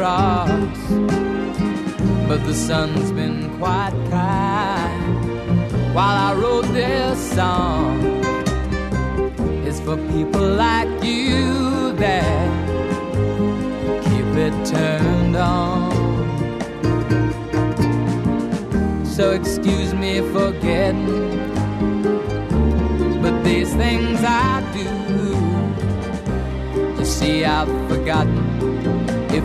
cross. But the sun's been quite kind while I wrote this song. It's for people like you that keep it turned on. So excuse me for getting, but these things I do. You see, I've forgotten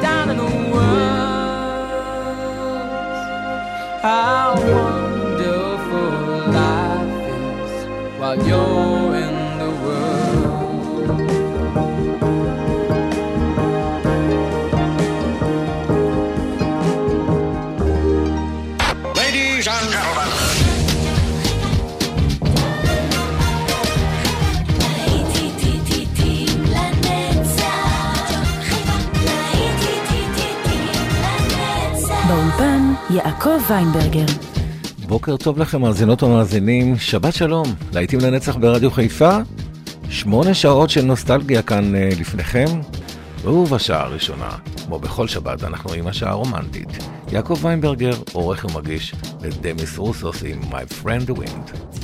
down in the words how wonderful life is while you're יעקב ויינברגר. בוקר טוב לכם, מאזינות ומאזינים, שבת שלום, להיטים לנצח ברדיו חיפה, שמונה שעות של נוסטלגיה כאן אה, לפניכם, ובשעה הראשונה, כמו בכל שבת, אנחנו עם השעה הרומנטית. יעקב ויינברגר, עורך ומגיש לדמיס רוסוס עם My Friend the Wind.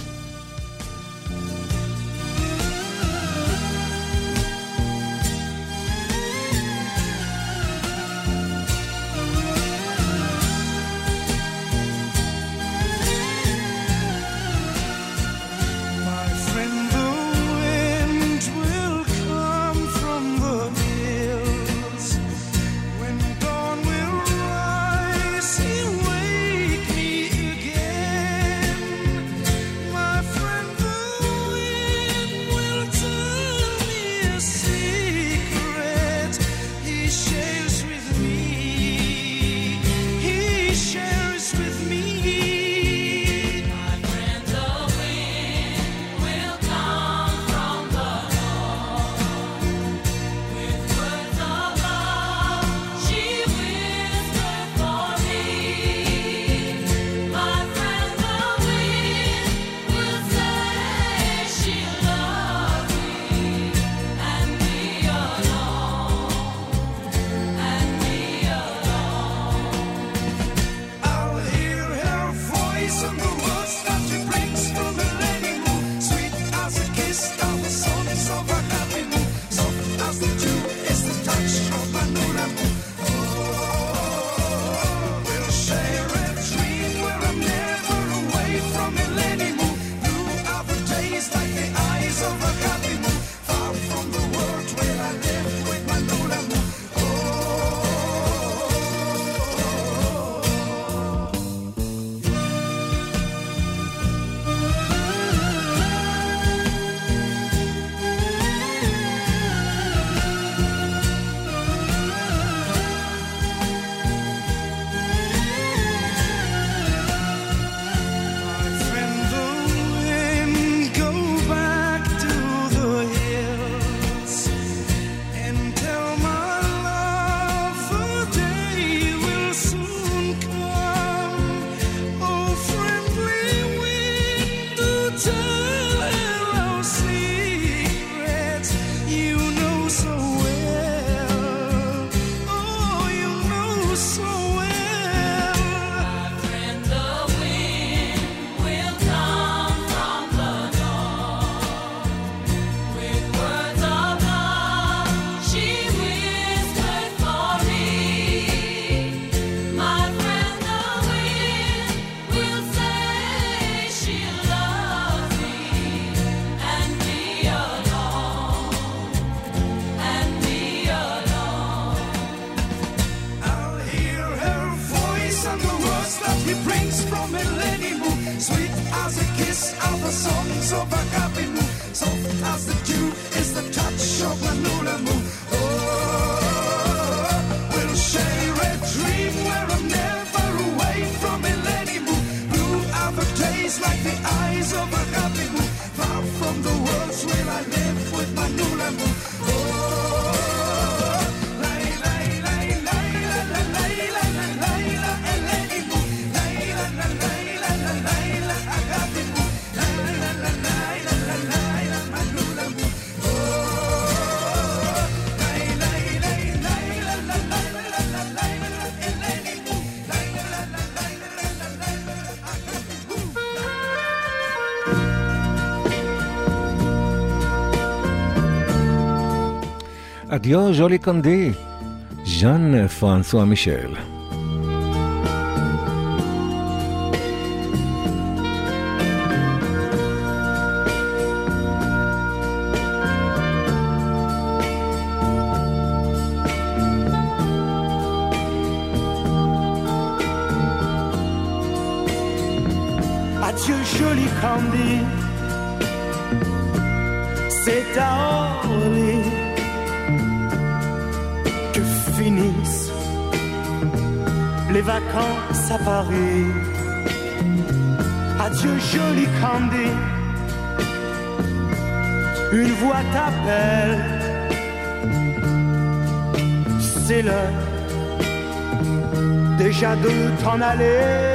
Dio Joli Condi, Jeanne-François Michel. Adieu, joli Candy, c'est à les vacances à Paris. Adieu joli Candy, une voix t'appelle, c'est l'heure déjà de t'en aller.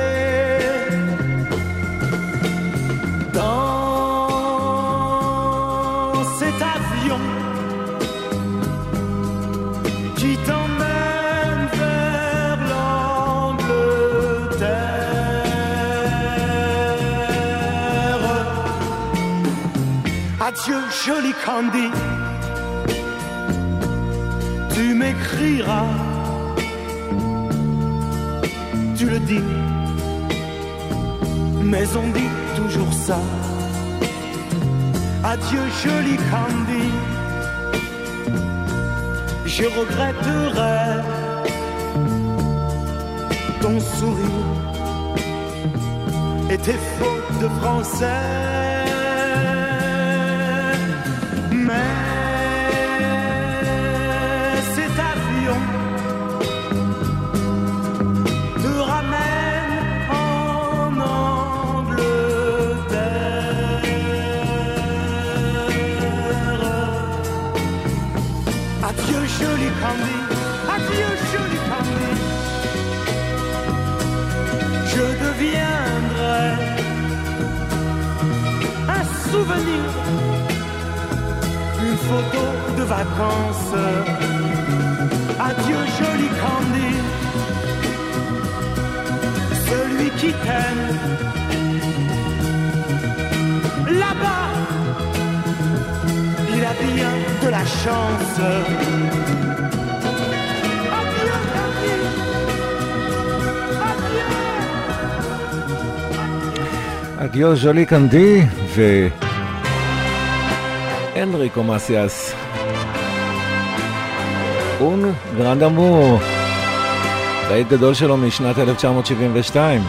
Adieu, joli Candy, tu m'écriras, tu le dis, mais on dit toujours ça. Adieu joli Candy, je regretterai ton sourire et tes fautes de français. souvenir, une photo de vacances. Adieu joli Candy, celui qui t'aime. Là-bas, il a bien de la chance. Adieu Candy, adieu. אדיו ז'ולי קנדי ואנריקו מסיאס. און גרנד אמור. להיט גדול שלו משנת 1972.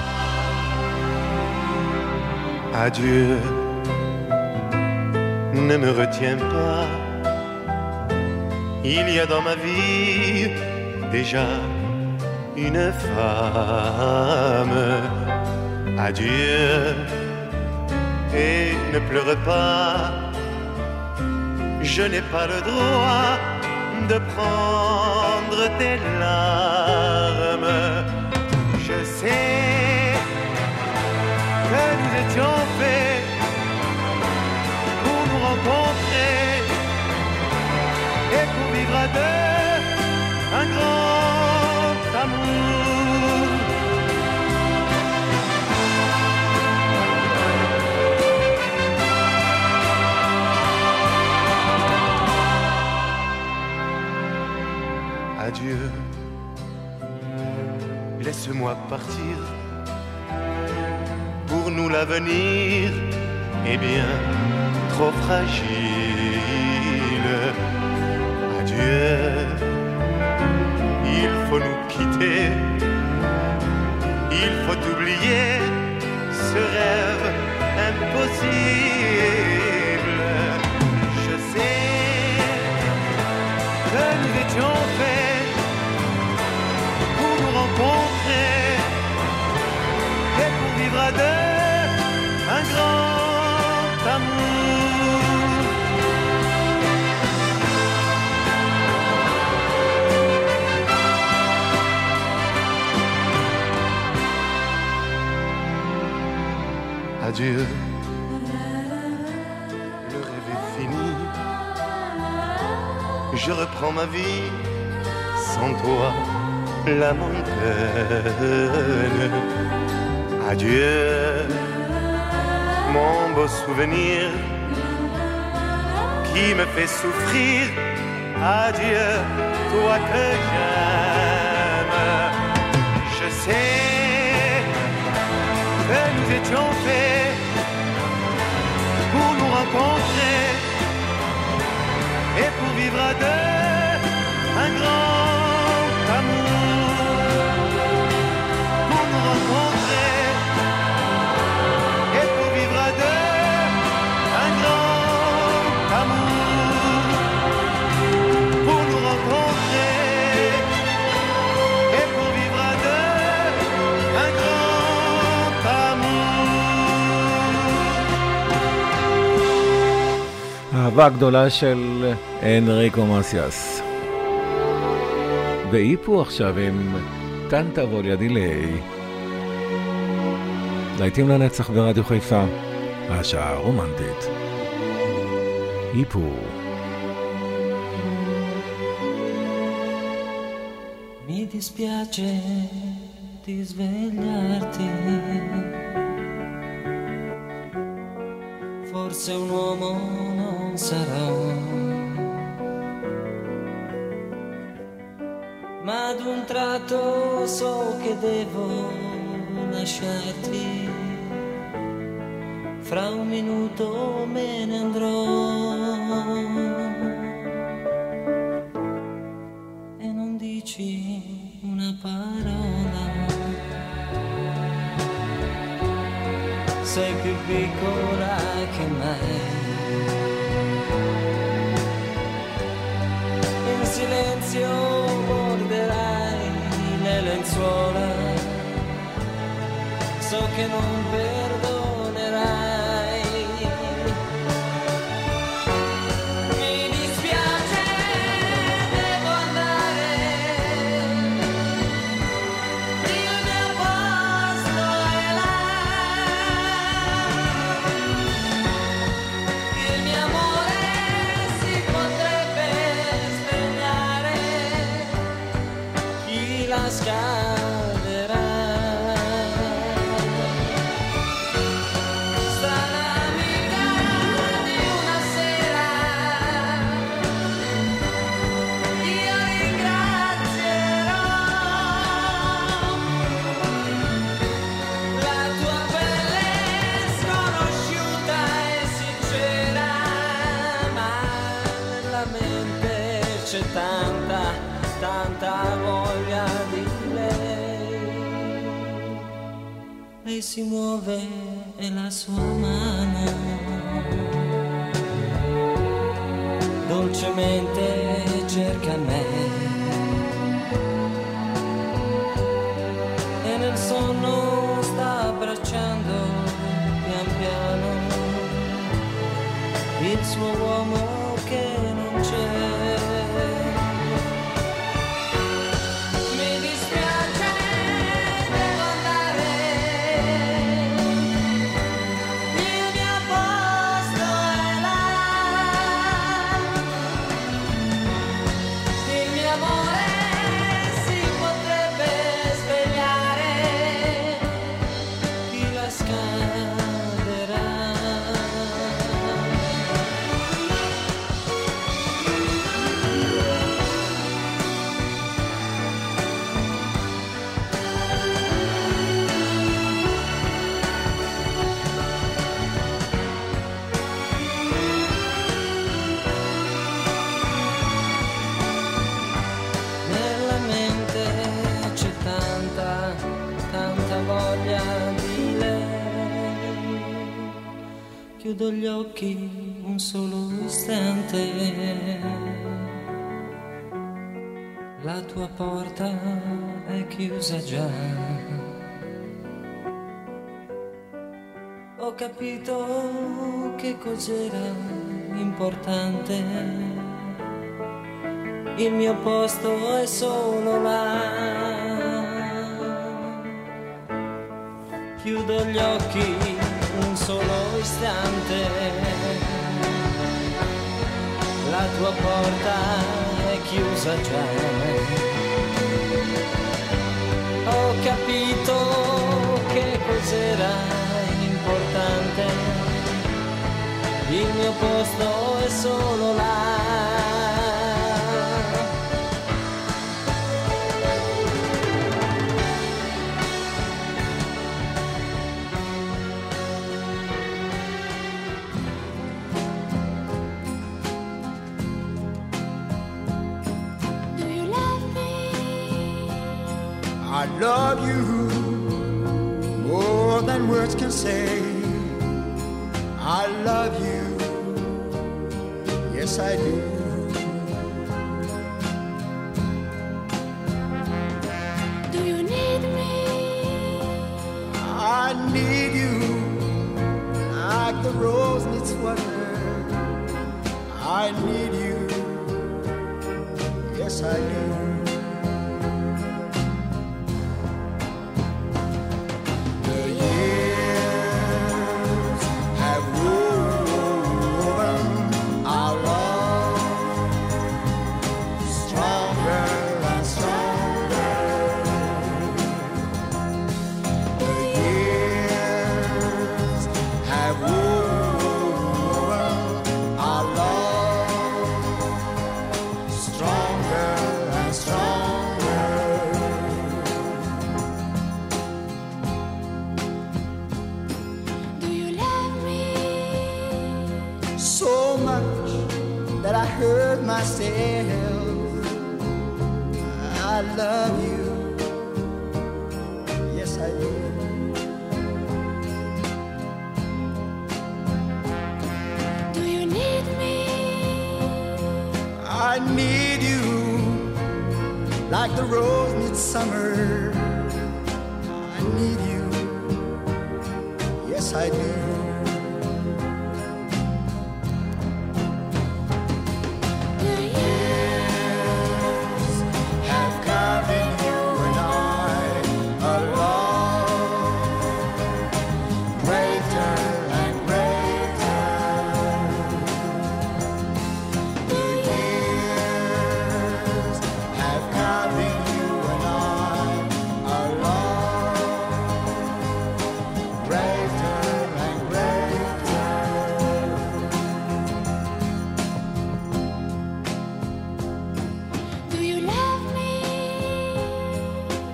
Adieu, ne me retiens pas. Il y a dans ma vie déjà une femme. Adieu, et ne pleure pas. je n'ai pas le droit de prendre tes larmes. Je sais que nous étions faits pour nous rencontrer et pour vivre à deux Laisse-moi partir. Pour nous l'avenir est bien trop fragile. Adieu, il faut nous quitter. Il faut oublier ce rêve impossible. Je sais que nous étions faits. Adieu, le rêve est fini. Je reprends ma vie sans toi, la montagne. Adieu, mon beau souvenir qui me fait souffrir. Adieu, toi que j'aime. Je sais que nous étions faits pour nous rencontrer et pour vivre à deux un grand amour. אהבה גדולה של אנריקו מסיאס. ואיפו עכשיו עם טנטה וולידילי. להיטים לנצח ברדיו חיפה, השעה הרומנטית. איפו. Mi dispiace di svegliarti. Forse un uomo sarò. Ma ad un tratto so che devo lasciarti. Fra un minuto me ne andrò. non dici una parola. Sei più piccola che me. Silenzio morderai le lenzuola. So che non Chiudo gli occhi un solo istante. La tua porta è chiusa già. Ho capito che cos'era importante il mio posto è solo là. Chiudo gli occhi un solo istante. La tua porta è chiusa già. Ho capito che cos'era importante. Il mio posto è solo là. I love you more than words can say. I love you, yes I do. Do you need me? I need you like the rose needs water. I need you, yes I do.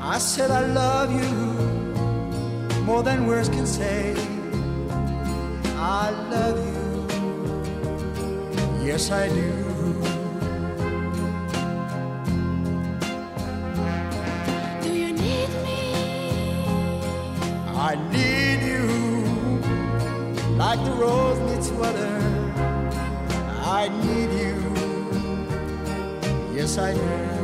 I said I love you more than words can say. I love you, yes I do. Do you need me? I need you like the rose needs water. I need you, yes I do.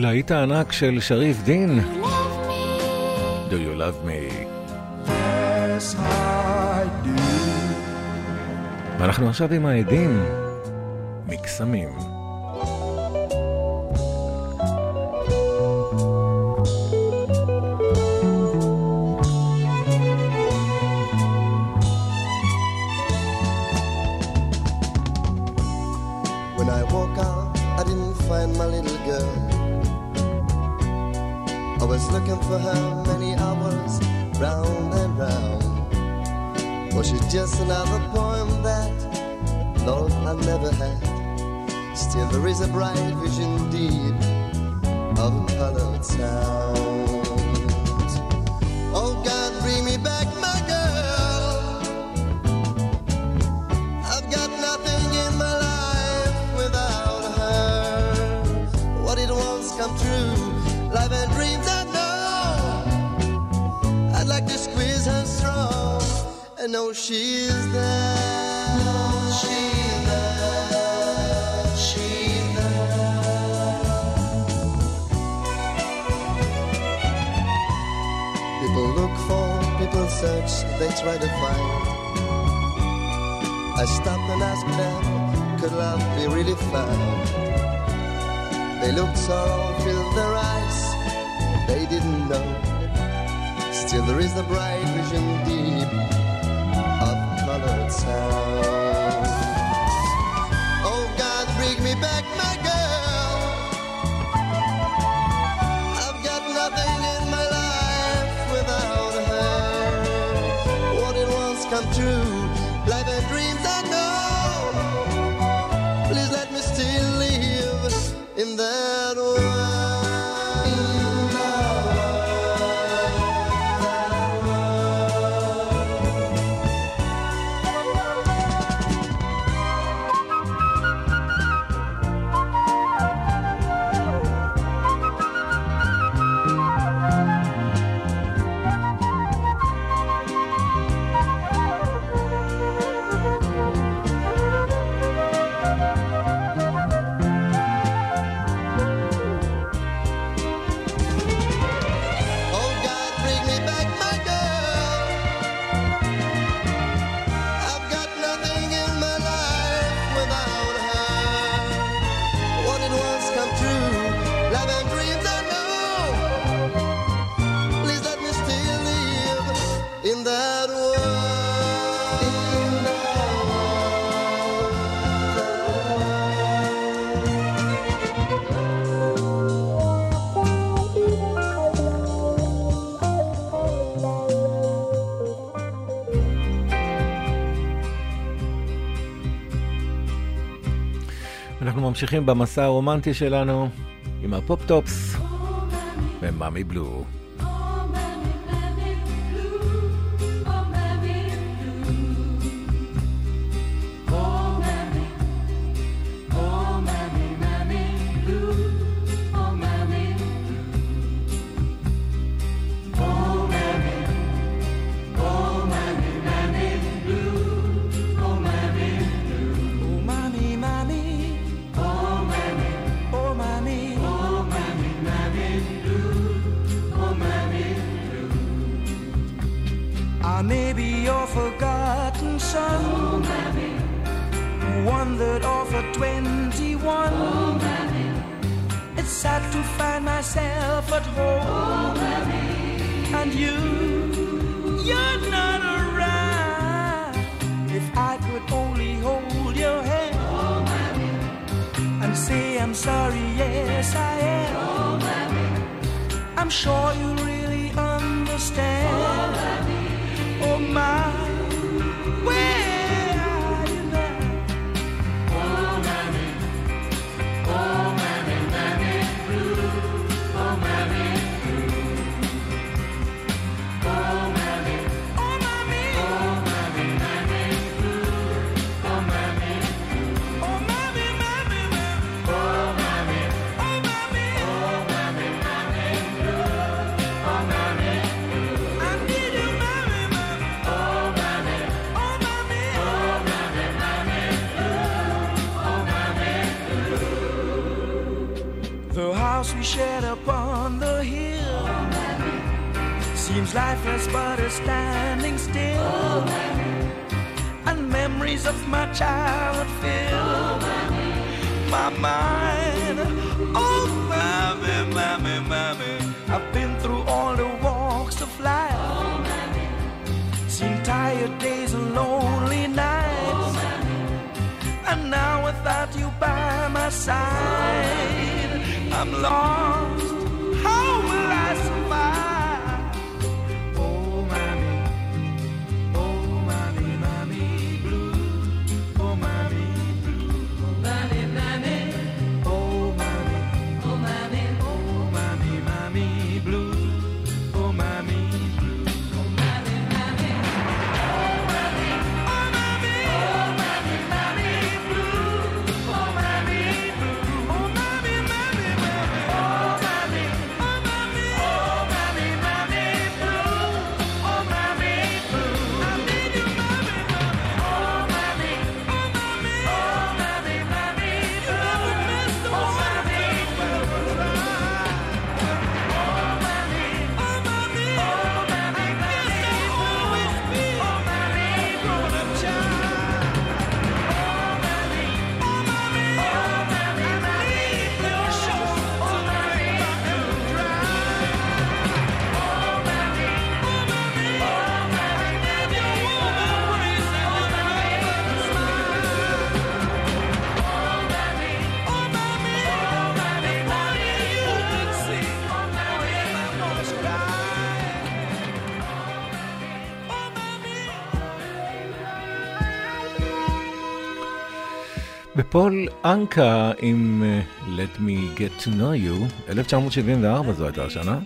להיט הענק של שריף דין, You? Do You Love Me. Yes, I do. ואנחנו עכשיו עם העדים, מקסמים. Still there is a bright vision deep of a hollowed sound. Oh God, bring me back my girl. I've got nothing in my life without her. What did once come true, life and dreams I know. I'd like to squeeze her strong and know she's there. Search, they try to find. I stopped and asked them, could love be really found? They looked sorrow filled their eyes, they didn't know. Still there is the bright vision deep of colored sound. Oh God, bring me back my ממשיכים במסע הרומנטי שלנו עם הפופ-טופס ומאמי בלו. I'm sorry, yes I am. Oh, I'm sure you seems lifeless, but is standing still. And memories of my childhood fill my mind. Oh, mommy, mommy, mommy. I've been through all the walks of life. Seen tired days and lonely nights. And now without you by my side, I'm lost. פול אנקה עם אה, Let Me Get To Know You, 1974 זו הייתה השנה.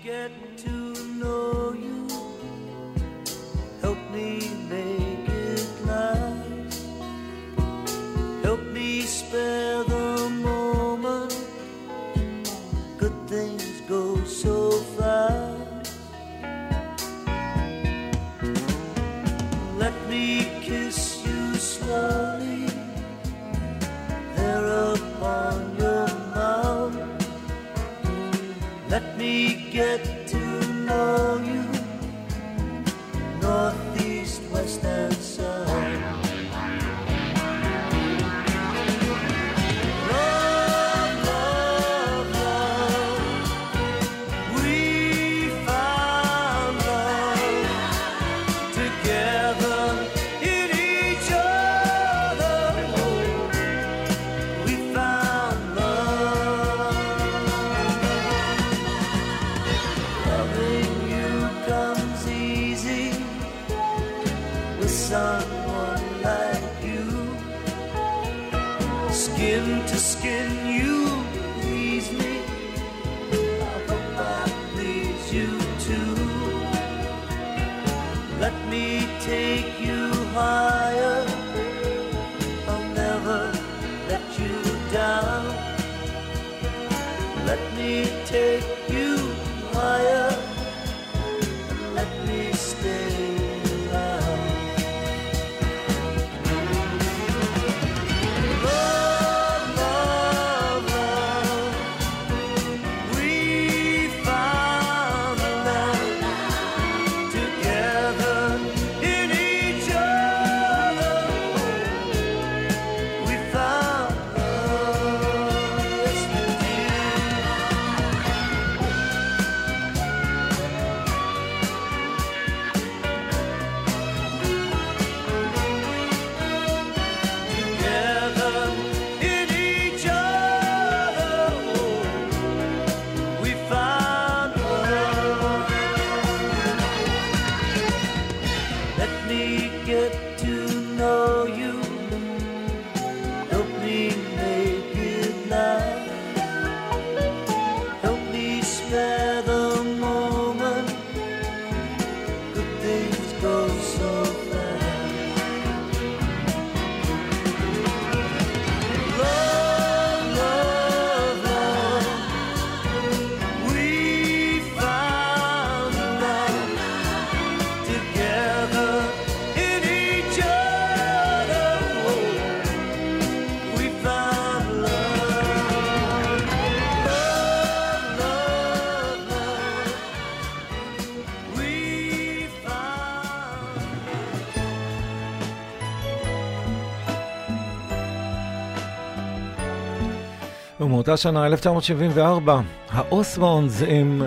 מאותה שנה, 1974, האוסמונדס עם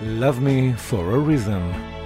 Love Me For A Reason.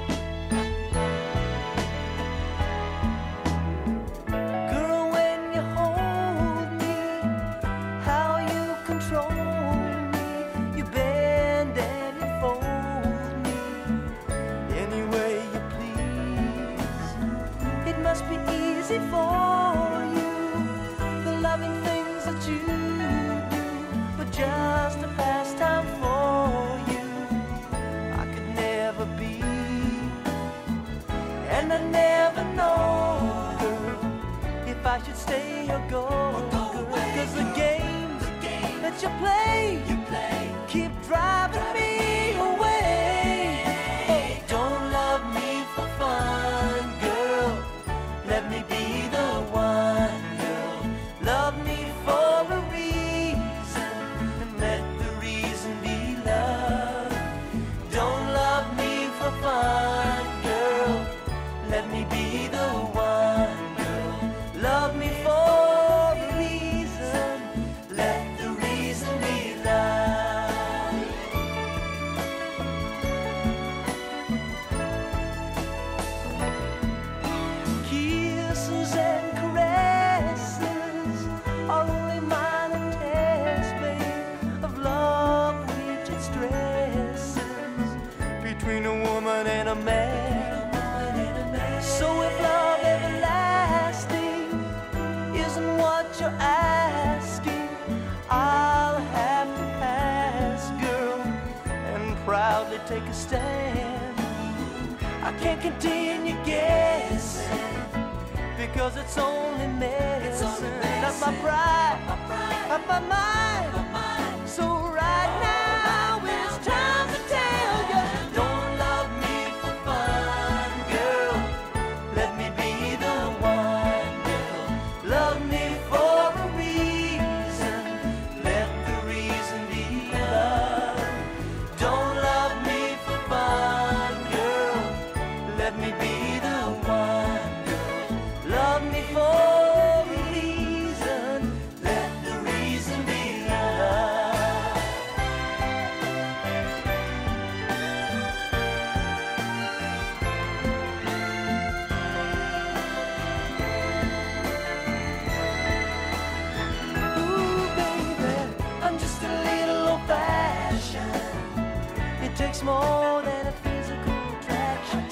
More than a physical attraction.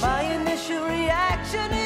My initial reaction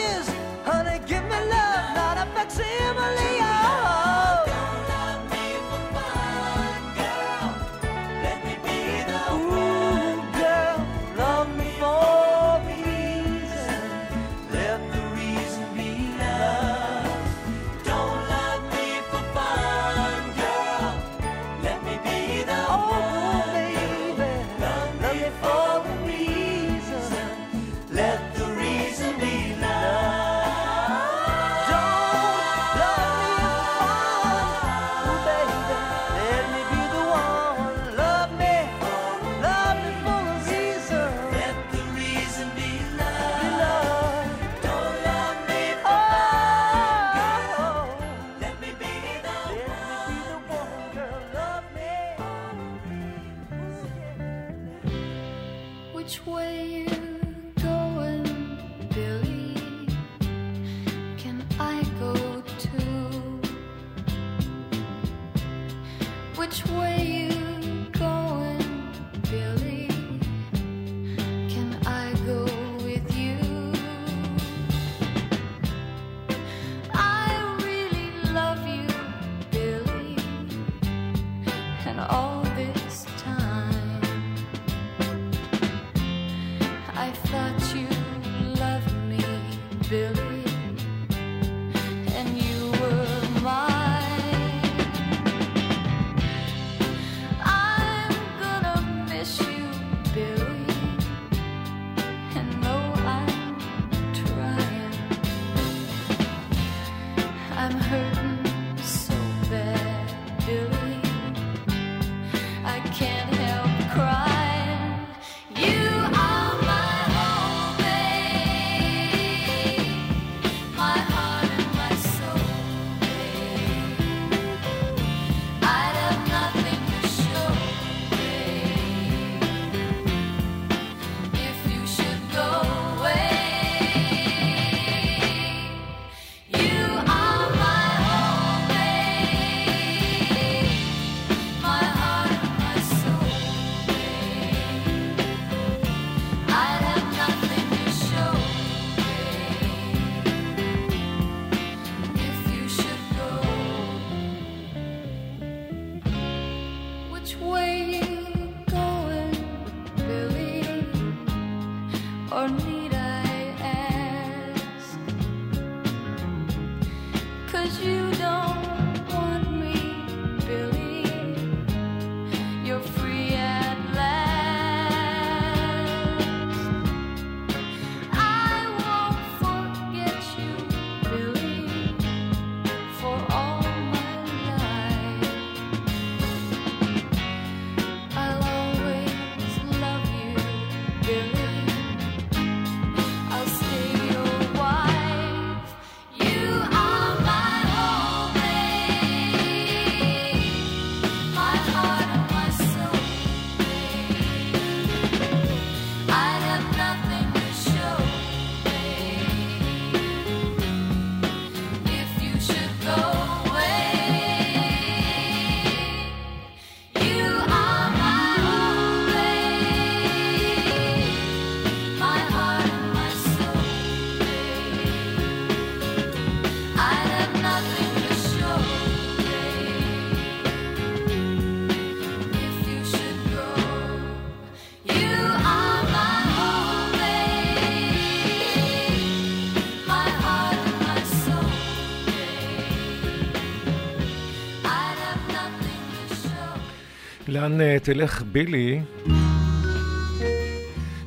לאן אה, תלך בילי?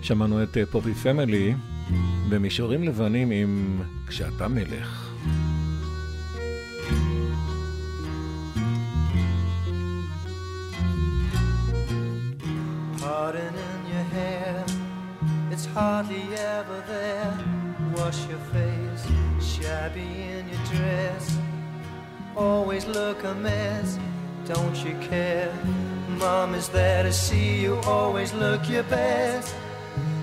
שמענו את אה, פופי פמילי במישורים לבנים עם כשאתה מלך. Always look your best.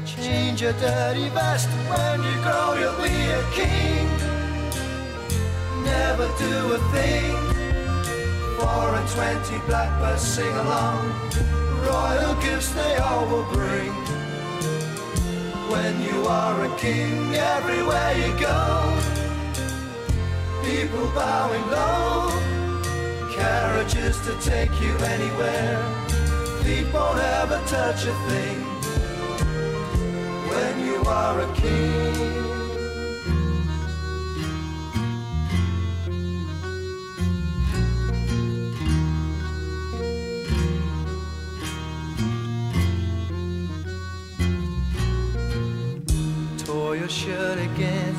Change your dirty vest when you grow, you'll be a king. Never do a thing. Four and twenty blackbirds sing along. Royal gifts they all will bring. When you are a king, everywhere you go, people bowing low. Carriages to take you anywhere. Feet won't ever touch a thing. When you are a king. Tore your shirt again,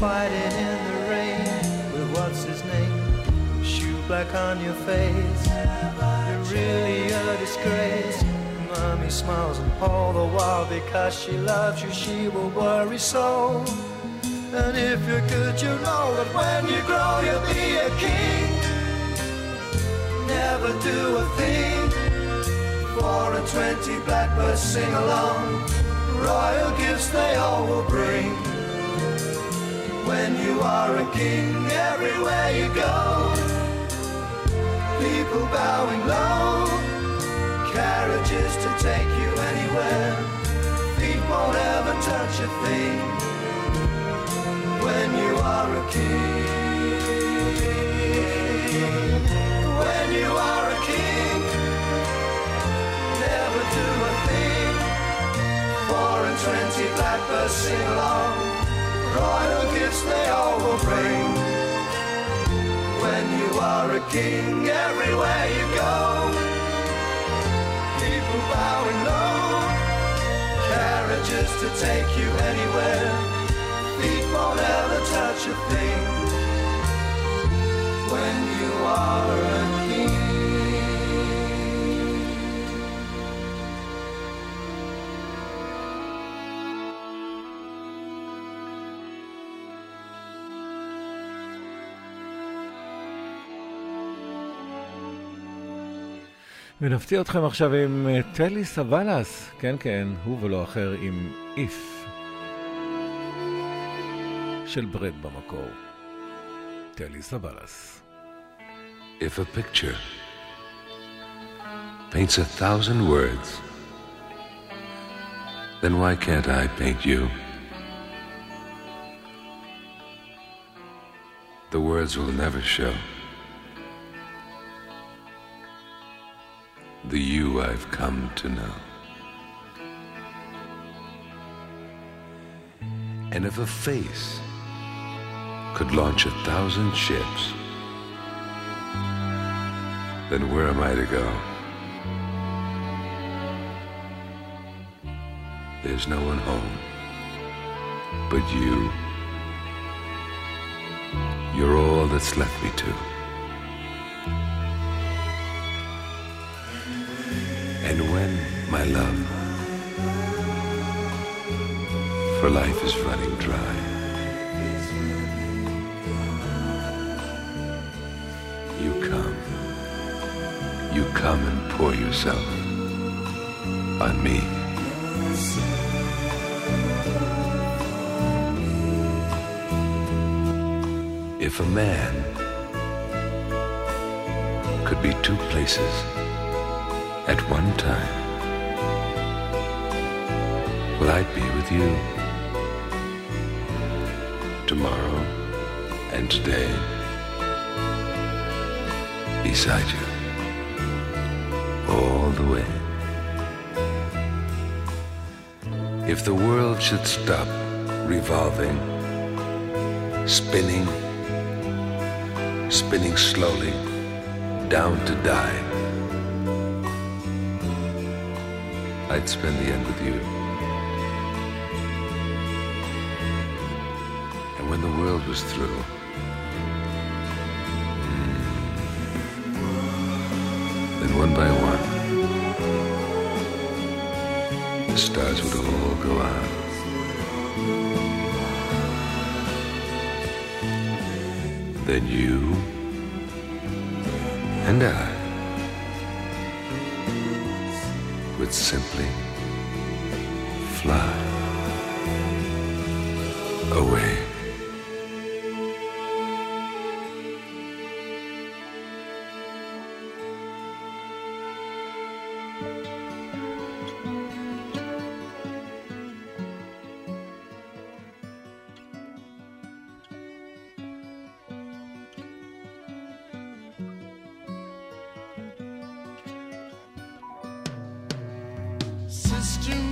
fighting in the rain with what's his name? Shoe black on your face, really a disgrace. Mommy smiles and all the while because she loves you, she will worry so. And if you're good, you know that when you grow, you'll be a king. Never do a thing. Four and twenty blackbirds sing along. Royal gifts they all will bring. When you are a king, everywhere you go, people bowing low, carriages to take you anywhere. Feet won't ever touch a thing. When you are a king, when you are a king, never do a thing. Four and twenty blackbirds sing along. Royal gifts they all will bring. When you are a king, everywhere you go, people bowing low. Carriages to take you anywhere. Feet won't ever touch a thing. When you are a ונפתיע אתכם עכשיו עם אה, טלי סבלס, כן כן, הוא ולא אחר עם איף של ברד במקור. טלי סבלס. If a picture paints a thousand words, then why can't I paint you? The words will never show the you I've come to know. And if a face could launch a thousand ships, then where am I to go? There's no one home but you. You're all that's left me to. And when, my love, for life is running dry, you come, you come and pour yourself on me. If a man could be two places at one time, well, I'd be with you tomorrow and today beside you all the way. If the world should stop revolving, spinning, spinning slowly down to die, I'd spend the end with you. And when the world was through, hmm, then one by one, the stars would all go out. Then you and I. simply fly. just to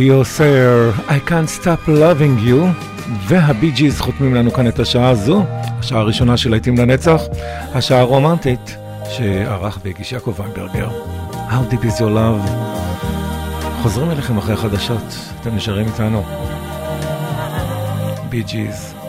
ליאו סייר, I can't stop loving you, והבי ג'יז חותמים לנו כאן את השעה הזו, השעה הראשונה של להיטים לנצח, השעה הרומנטית שערך והגיש יעקב ויינברגר. How deep is your love? חוזרים אליכם אחרי החדשות, אתם נשארים איתנו. בי ג'יז.